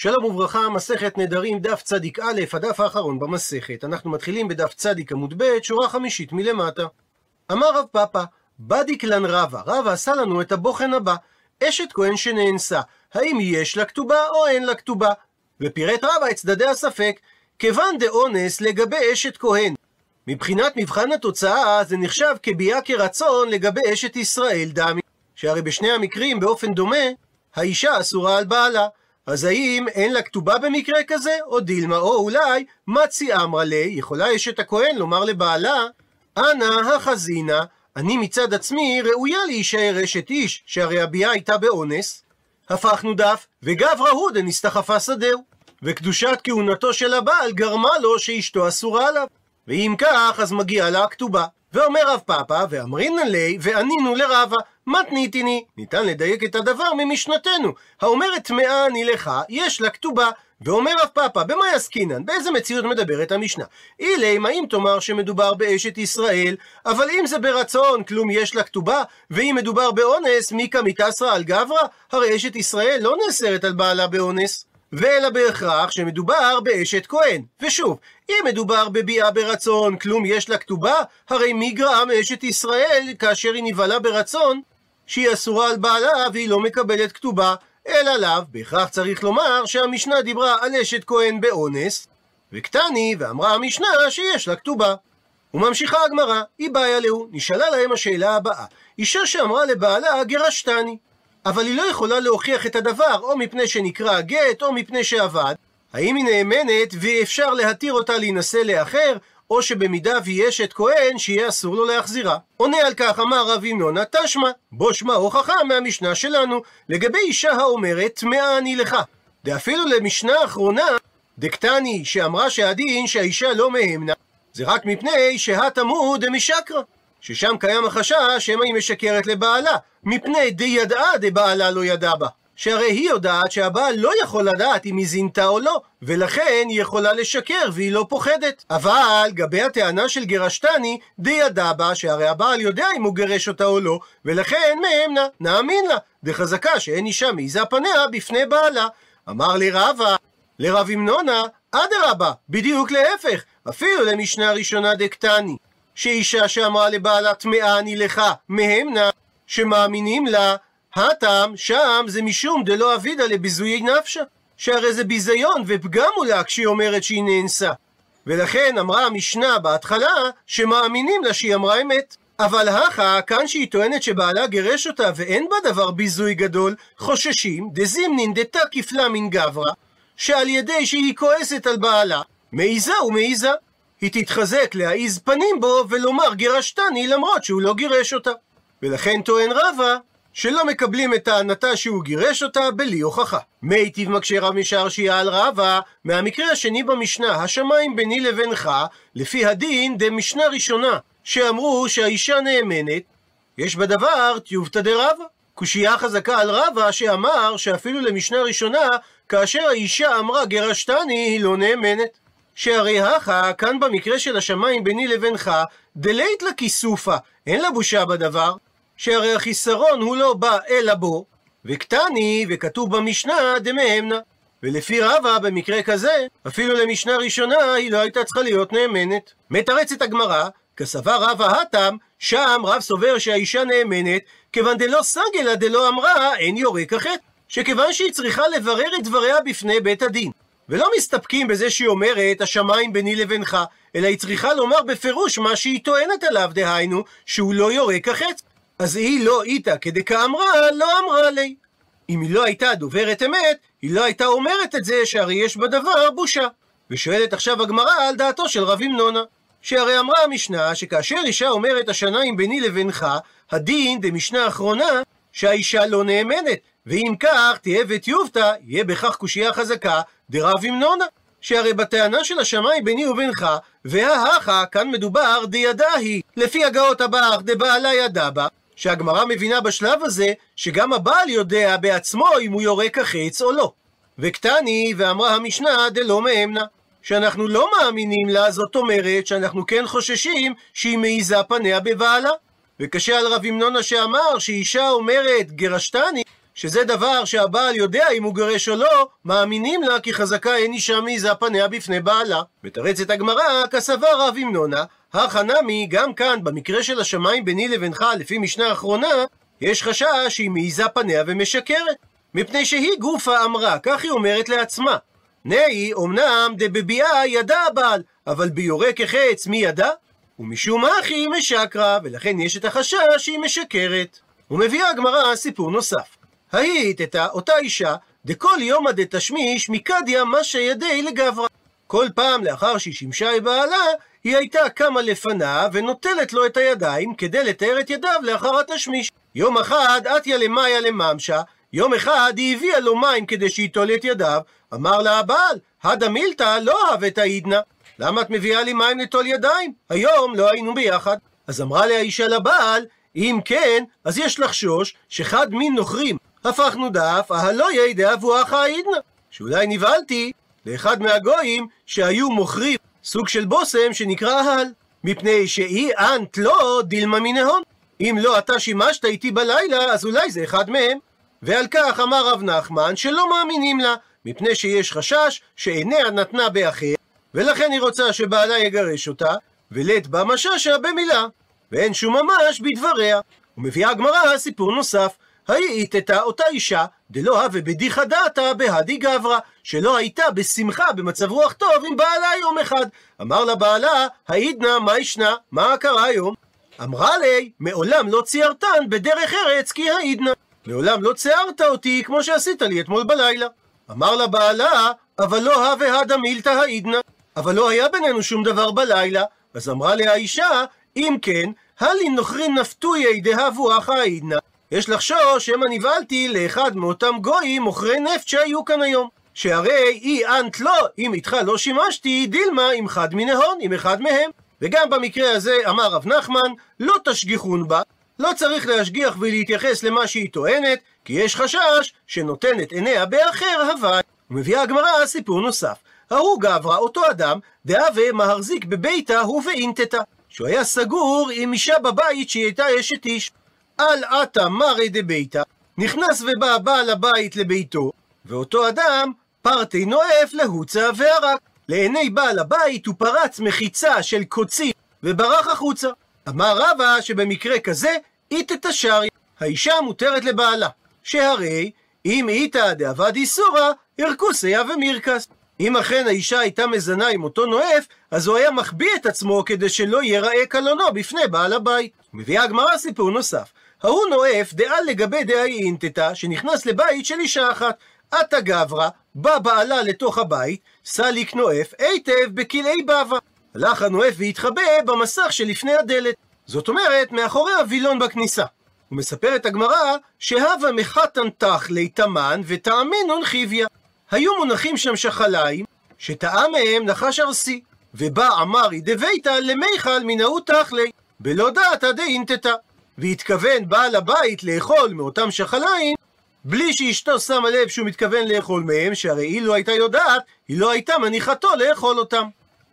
שלום וברכה, מסכת נדרים, דף צדיק א', הדף האחרון במסכת. אנחנו מתחילים בדף צדיק עמוד ב', שורה חמישית מלמטה. אמר רב פאפא, בדיק לן רבא, רבא עשה לנו את הבוחן הבא, אשת כהן שנאנסה, האם יש לה כתובה או אין לה כתובה? ופירט רבא את צדדי הספק, כיוון דאונס לגבי אשת כהן. מבחינת מבחן התוצאה זה נחשב כביאה כרצון לגבי אשת ישראל דמי, שהרי בשני המקרים באופן דומה, האישה אסורה על בעלה. אז האם אין לה כתובה במקרה כזה, או דילמה, או אולי, מצי אמרה לי, יכולה אשת הכהן לומר לבעלה, אנא החזינה, אני מצד עצמי ראויה להישאר אשת איש, שהרי הביאה הייתה באונס. הפכנו דף, וגברא הוא דנסתחפה שדהו. וקדושת כהונתו של הבעל גרמה לו שאשתו אסורה עליו. ואם כך, אז מגיעה לה הכתובה. ואומר רב פאפא, ואמרינן לי, וענינו לרבה, מתניתיני. ניתן לדייק את הדבר ממשנתנו. האומרת טמאה אני לך, יש לה כתובה. ואומר רב פאפא, במה יסקינן? באיזה מציאות מדברת המשנה? אילי, מה אם תאמר שמדובר באשת ישראל, אבל אם זה ברצון, כלום יש לה כתובה, ואם מדובר באונס, מיקה מתעשרה על גברא? הרי אשת ישראל לא נאסרת על בעלה באונס. ואלא בהכרח שמדובר באשת כהן. ושוב, אם מדובר בביאה ברצון, כלום יש לה כתובה, הרי מי גרעה מאשת ישראל כאשר היא נבהלה ברצון, שהיא אסורה על בעלה והיא לא מקבלת כתובה, אלא לאו, בהכרח צריך לומר שהמשנה דיברה על אשת כהן באונס, וקטני, ואמרה המשנה שיש לה כתובה. וממשיכה הגמרא, היא בעיה להו, נשאלה להם השאלה הבאה, אישה שאמרה לבעלה גרשתני, אבל היא לא יכולה להוכיח את הדבר, או מפני שנקרא גט, או מפני שעבד. האם היא נאמנת ואפשר להתיר אותה להינשא לאחר, או שבמידה והיא אשת כהן, שיהיה אסור לו להחזירה. עונה על כך אמר רב ינונה תשמע, בו שמע הוכחה מהמשנה שלנו, לגבי אישה האומרת, טמאה אני לך. דאפילו למשנה האחרונה, דקטני, שאמרה שהדין שהאישה לא מהמנה, זה רק מפני שהתמוד דמשקרא. ששם קיים החשש שמא היא משקרת לבעלה, מפני דידעה דבעלה לא ידע בה. שהרי היא יודעת שהבעל לא יכול לדעת אם היא זינתה או לא, ולכן היא יכולה לשקר והיא לא פוחדת. אבל גבי הטענה של גרשתני, דידע בה שהרי הבעל יודע אם הוא גירש אותה או לא, ולכן מהמנה, נאמין לה, דחזקה שאין אישה מעיזה פניה בפני בעלה. אמר לי רבא, לרב המנונה, אדרבה, בדיוק להפך, אפילו למשנה ראשונה דקטני. שאישה שאמרה לבעלה טמאה אני לך, מהמנה, שמאמינים לה, הטעם שם זה משום דלא אבידה לביזויי נפשה, שהרי זה ביזיון ופגם מולה כשהיא אומרת שהיא נאנסה. ולכן אמרה המשנה בהתחלה שמאמינים לה שהיא אמרה אמת. אבל הכה, כאן שהיא טוענת שבעלה גירש אותה ואין בה דבר ביזוי גדול, חוששים דזימנין דתא כפלה מן גברא, שעל ידי שהיא כועסת על בעלה, מעיזה ומעיזה. היא תתחזק להעיז פנים בו ולומר גירשתני למרות שהוא לא גירש אותה. ולכן טוען רבא שלא מקבלים את טענתה שהוא גירש אותה בלי הוכחה. מיטיב מקשה רב משרשיה על רבא, מהמקרה השני במשנה, השמיים ביני לבינך, לפי הדין דמשנה ראשונה, שאמרו שהאישה נאמנת, יש בדבר טיובתא דרבא. קושייה חזקה על רבא שאמר שאפילו למשנה ראשונה, כאשר האישה אמרה גירשתני, היא לא נאמנת. שהרי הכה, כאן במקרה של השמיים ביני לבינך, דלית לה כיסופה, אין לה בושה בדבר, שהרי החיסרון הוא לא בא אלא בו, וקטני, וכתוב במשנה, דמהמנה. ולפי רבא, במקרה כזה, אפילו למשנה ראשונה, היא לא הייתה צריכה להיות נאמנת. מתרצת הגמרא, כסבר רבא התם, שם רב סובר שהאישה נאמנת, כיוון דלא סגלה דלא אמרה, אין יורק החטא. שכיוון שהיא צריכה לברר את דבריה בפני בית הדין. ולא מסתפקים בזה שהיא אומרת, השמיים ביני לבינך, אלא היא צריכה לומר בפירוש מה שהיא טוענת עליו, דהיינו, שהוא לא יורק החץ. אז היא לא איתה כדקאמרה, לא אמרה לי. אם היא לא הייתה דוברת אמת, היא לא הייתה אומרת את זה שהרי יש בדבר בושה. ושואלת עכשיו הגמרא על דעתו של רב המנונה. שהרי אמרה המשנה שכאשר אישה אומרת השניים ביני לבינך, הדין דמשנה אחרונה שהאישה לא נאמנת, ואם כך תהיה וטיובתא, יהיה בכך קושייה חזקה דרב המנונה. שהרי בטענה של השמיים ביני ובינך, וההכה, כאן מדובר דידה היא, לפי הגאות הבאך דבעלה ידע בה, שהגמרא מבינה בשלב הזה, שגם הבעל יודע בעצמו אם הוא יורק החץ או לא. וקטני, ואמרה המשנה דלא מהמנה. שאנחנו לא מאמינים לה, זאת אומרת שאנחנו כן חוששים שהיא מעיזה פניה בבעלה. וקשה על רב המנונה שאמר שאישה אומרת גרשתני, שזה דבר שהבעל יודע אם הוא גרש או לא, מאמינים לה כי חזקה אין אישה מעיזה פניה בפני בעלה. מתרצת הגמרא, כסבר רב המנונה, הכא נמי, גם כאן, במקרה של השמיים ביני לבינך, לפי משנה האחרונה, יש חשש שהיא מעיזה פניה ומשקרת. מפני שהיא גופה אמרה, כך היא אומרת לעצמה. נאי, אמנם דבביאה ידע הבעל, אבל ביורק החץ מי ידע? ומשום אחי היא משקרה, ולכן יש את החשש שהיא משקרת. ומביאה הגמרא סיפור נוסף. היית את אותה אישה, דכל יומא דתשמיש מקדיא מה שידי לגברא. כל פעם לאחר שהיא שימשה את בעלה, היא הייתה קמה לפניו ונוטלת לו את הידיים כדי לתאר את ידיו לאחר התשמיש. יום אחד אתיה למאיה לממשה, יום אחד היא הביאה לו מים כדי שייטול את ידיו, אמר לה הבעל, הדה מילתא לא אהב את העידנא. למה את מביאה לי מים לטול ידיים? היום לא היינו ביחד. אז אמרה לה האישה לבעל, אם כן, אז יש לחשוש שחד מין נוכרים הפכנו דף, הלא ידע אבואך העידנא. שאולי נבהלתי לאחד מהגויים שהיו מוכרים סוג של בושם שנקרא אהל, מפני שאי אנט לא דילמה מנהון. אם לא אתה שימשת איתי בלילה, אז אולי זה אחד מהם. ועל כך אמר רב נחמן שלא מאמינים לה, מפני שיש חשש שעיניה נתנה באחר, ולכן היא רוצה שבעלה יגרש אותה, ולית בה מששה במילה, ואין שום ממש בדבריה. ומביאה הגמרא סיפור נוסף, האיתתה אותה אישה, דלא הווה בדיחה דעתה בהדי גברא, שלא הייתה בשמחה במצב רוח טוב עם בעלה יום אחד. אמר לה בעלה, העידנא, מה ישנה? מה קרה היום? אמרה לי, מעולם לא ציירתן בדרך ארץ כי העידנא. מעולם לא ציירת אותי כמו שעשית לי אתמול בלילה. אמר לה בעלה, אבל לא הווה הדה מילתא העידנא. אבל לא היה בינינו שום דבר בלילה. אז אמרה לה האישה, אם כן, הלי נוכרין נפתויי דהבו אחא העידנא. יש לחשוש שמא נבהלתי לאחד מאותם גויים מוכרי נפט שהיו כאן היום. שהרי אי אנט לא, אם איתך לא שימשתי, דילמה עם חד מנהון, עם אחד מהם. וגם במקרה הזה אמר רב נחמן, לא תשגיחון בה, לא צריך להשגיח ולהתייחס למה שהיא טוענת, כי יש חשש שנותנת עיניה באחר הווי. ומביאה הגמרא סיפור נוסף. ההוא גברא, אותו אדם, דאבה מהרזיק בביתה ובאינטתה. שהוא היה סגור עם אישה בבית שהיא הייתה אשת איש. על עתה מרי דביתא, נכנס ובא בעל הבית לביתו, ואותו אדם פרטי נואף להוצה והרק. לעיני בעל הבית הוא פרץ מחיצה של קוצים וברח החוצה. אמר רבא שבמקרה כזה אית את השרי, האישה מותרת לבעלה, שהרי אם איתא דאבד איסורא, ארקוסיה ומירקס. אם אכן האישה הייתה מזנה עם אותו נואף, אז הוא היה מחביא את עצמו כדי שלא ייראה קלונו בפני בעל הבית. מביאה הגמרא סיפור נוסף. ההוא נואף דעה לגבי דהאי אינטטה, שנכנס לבית של אישה אחת. עתה גברא, בא בעלה לתוך הבית, סליק נואף היטב בכלאי בבא. הלך הנואף והתחבא במסך שלפני הדלת. זאת אומרת, מאחורי הווילון בכניסה. ומספרת הגמרא, שהווה מחתן תכלי תמן ותאמינון חיביה. היו מונחים שם שחליים, שטעה מהם נחש ארסי. ובא עמרי דביתא למיכל מנהות תכלי, בלא דעתא דאינטתא. והתכוון בעל הבית לאכול מאותם שחליים, בלי שאשתו שמה לב שהוא מתכוון לאכול מהם, שהרי אילו הייתה יודעת, היא לא הייתה מניחתו לאכול אותם.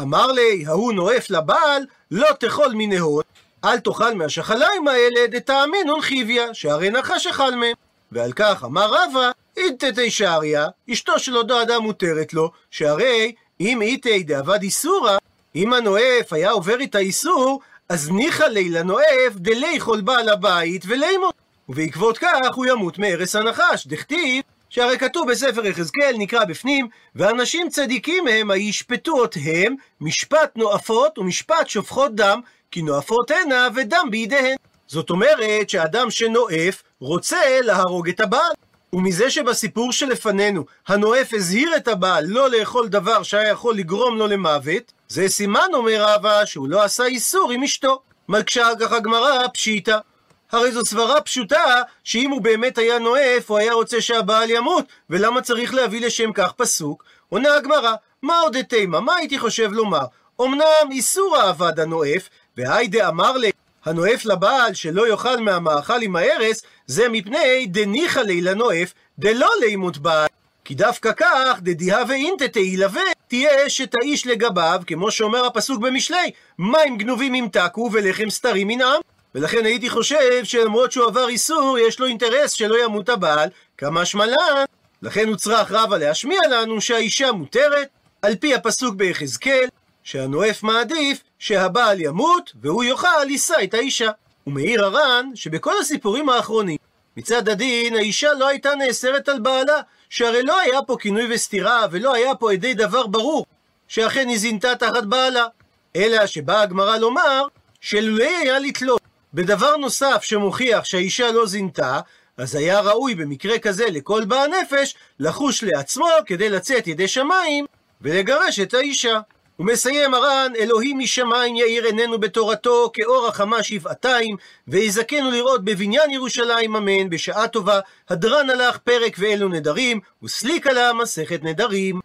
אמר לי, ההוא נואף לבעל, לא תאכול מנהות, אל תאכל מהשחליים האלה דתאמינון חיביה, שהרי נחש אכל מהם. ועל כך אמר רבא, איתתי שעריה, אשתו של אותו אדם מותרת לו, שהרי אם איתי דאבד איסורא, אם הנואף היה עובר איתה איסור, אז ניחא לי לנואף דליכול בעל הבית ולימות. ובעקבות כך הוא ימות מהרס הנחש, דכתיב שהרי כתוב בספר יחזקאל, נקרא בפנים, ואנשים צדיקים הם הישפטו אותם משפט נואפות ומשפט שופכות דם, כי נואפות הנה ודם בידיהן. זאת אומרת שאדם שנואף רוצה להרוג את הבעל. ומזה שבסיפור שלפנינו הנואף הזהיר את הבעל לא לאכול דבר שהיה יכול לגרום לו למוות, זה סימן, אומר רבא, שהוא לא עשה איסור עם אשתו. מקשה כך הגמרא פשיטא. הרי זו סברה פשוטה, שאם הוא באמת היה נואף, הוא היה רוצה שהבעל ימות, ולמה צריך להביא לשם כך פסוק? עונה הגמרא, מה עוד תימא, מה הייתי חושב לומר? אמנם איסור האבד הנואף, והיידה אמר לי, הנואף לבעל שלא יאכל מהמאכל עם ההרס, זה מפני דניחא לי לנואף, דלא לימות בעל. כי דווקא כך, דדיהה ואינטה תהילווה, תהיה אשת האיש לגביו, כמו שאומר הפסוק במשלי, מים גנובים ימתקו ולחם סתרים ינעם. ולכן הייתי חושב שלמרות שהוא עבר איסור, יש לו אינטרס שלא ימות הבעל, כמה שמלן. לכן הוא צריך רבה להשמיע לנו שהאישה מותרת, על פי הפסוק ביחזקאל, שהנואף מעדיף שהבעל ימות והוא יוכל לישא את האישה. ומעיר הר"ן שבכל הסיפורים האחרונים, מצד הדין האישה לא הייתה נאסרת על בעלה, שהרי לא היה פה כינוי וסתירה ולא היה פה עדי דבר ברור, שאכן היא זינתה תחת בעלה. אלא שבאה הגמרא לומר שלולא היה לתלות בדבר נוסף שמוכיח שהאישה לא זינתה, אז היה ראוי במקרה כזה לכל בעל נפש לחוש לעצמו כדי לצאת ידי שמיים ולגרש את האישה. הוא מסיים הר"ן, אלוהים משמיים יאיר עינינו בתורתו, כאור החמה שבעתיים, ויזכנו לראות בבניין ירושלים אמן, בשעה טובה, הדרן הלך פרק ואלו נדרים, וסליק עלה מסכת נדרים.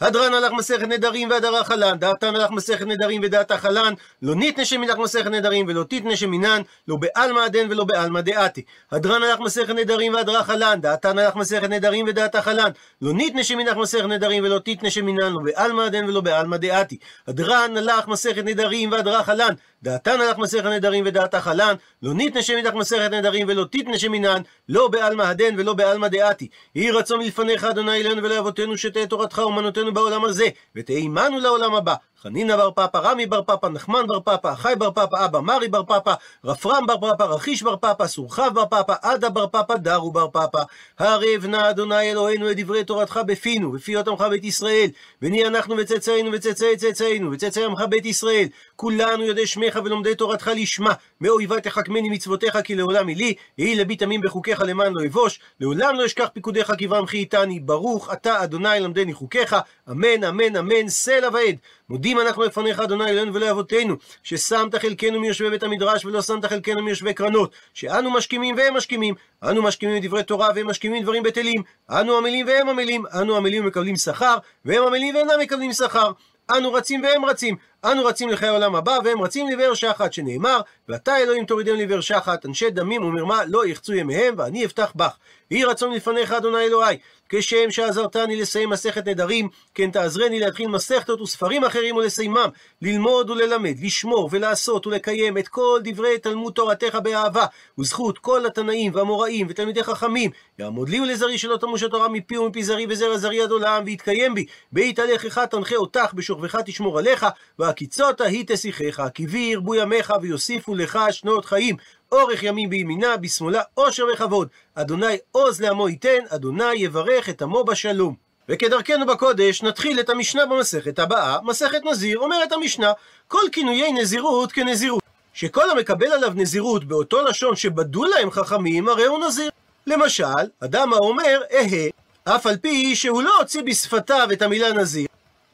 הדרן הלך מסכת נדרים והדרה חלן, דעתן הלך מסכת נדרים ודעתה חלן, לא ניתנה שמילך מסכת נדרים ולא תיתנה שמינן, לא בעלמא הדן ולא בעלמא דעתי. הדרן הלך מסכת נדרים והדרה חלן, דעתן הלך מסכת נדרים ודעתה חלן, לא ניתנה שמילך מסכת נדרים ולא תיתנה שמינן, לא בעלמא הדן ולא בעלמא דעתי. הדרן הלך מסכת נדרים והדרה חלן, דעתן הלך מסכת נדרים ודעתה חלן, לא ניתנה שמילך מסכת נדרים ולא תיתנה שמינן, לא בעלמא הדן ולא בעלמא דעתי. יהי רצון מלפניך אדוני אלינו ולאבותינו שתהא תורתך אומנותינו בעולם הזה, ותהא עמנו לעולם הבא. חנינא בר פפא, רמי בר פפא, נחמן בר פפא, אחי בר פפא, אבא מרי בר פפא, רפרם בר פפא, רכיש בר פפא, סורחב בר פפא, עדה בר פפא, דרו בר פפא. הערב נא אדוני אלוהינו את דברי תורתך בפינו, בפי עמך בית ישראל, ונהיה אנחנו וצאצאינו וצאצאי צאצאינו, וצאצאי עמך בית ישראל, כולנו יודעי שמך ולומדי תורתך לשמה, מאויבי תחכמני מצוותיך כי לעולם היא לי, יהי לבי תמים בחוקיך למען לא אבוש, לעולם לא אשכח פיקודיך כי איתני, ברוך אתה אדוני למדני חוקיך, אמן אמן אמן סלע ועד. מודים אנחנו לפניך, אדוני אלוהינו ולאבותינו, ששמת חלקנו מיושבי בית המדרש ולא שמת חלקנו מיושבי קרנות, שאנו משכימים והם משכימים, אנו משכימים דברי תורה והם משכימים דברים בטלים, אנו עמלים והם עמלים, אנו עמלים ומקבלים שכר, והם עמלים ואינם מקבלים שכר. אנו רצים והם רצים, אנו רצים לחיי העולם הבא, והם רצים לבאר שחת, שנאמר, ואתה אלוהים תורידם לבאר שחת, אנשי דמים ומרמה לא יחצו ימיהם, ואני אפתח בך. יהי רצון לפניך, אדוני אלוהי, כשם שעזרתני לסיים מסכת נדרים, כן תעזרני להתחיל מסכתות וספרים אחרים ולסיימם, ללמוד וללמד, לשמור ולעשות ולקיים את כל דברי תלמוד תורתך באהבה, וזכות כל התנאים והמוראים ותלמידי חכמים, יעמוד לי ולזרי שלא תמוש התורה מפי ומפי זרי וזרע זרי עד עולם, ויתקיים בי, בית הלכך תנחה אותך, בשוכבך תשמור עליך, והקיצות ההיא תשיחך, כי בי ירבו ימיך ויוסיפו לך שנות חיים. אורך ימים בימינה, בשמאלה עושר וכבוד. אדוני עוז לעמו ייתן, אדוני יברך את עמו בשלום. וכדרכנו בקודש, נתחיל את המשנה במסכת הבאה, מסכת נזיר, אומרת המשנה, כל כינויי נזירות כנזירות. שכל המקבל עליו נזירות באותו לשון שבדו להם חכמים, הרי הוא נזיר. למשל, אדם האומר אהה, אף על פי שהוא לא הוציא בשפתיו את המילה נזיר,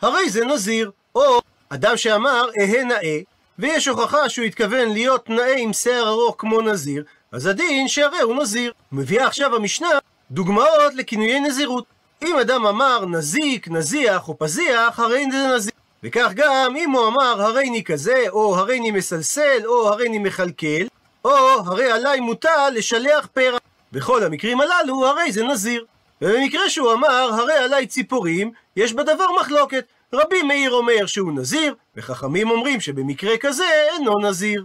הרי זה נזיר. או אדם שאמר אהה נאה, ויש הוכחה שהוא התכוון להיות נאה עם שיער ארוך כמו נזיר, אז הדין שהרי הוא נזיר. מביאה עכשיו המשנה דוגמאות לכינויי נזירות. אם אדם אמר נזיק, נזיח או פזיח, הרי זה נזיר. וכך גם אם הוא אמר הריני כזה, או הריני מסלסל, או הריני מכלכל, או הרי עליי מוטל לשלח פרח. בכל המקרים הללו הרי זה נזיר. ובמקרה שהוא אמר הרי עליי ציפורים, יש בדבר מחלוקת. רבי מאיר אומר שהוא נזיר, וחכמים אומרים שבמקרה כזה אינו נזיר.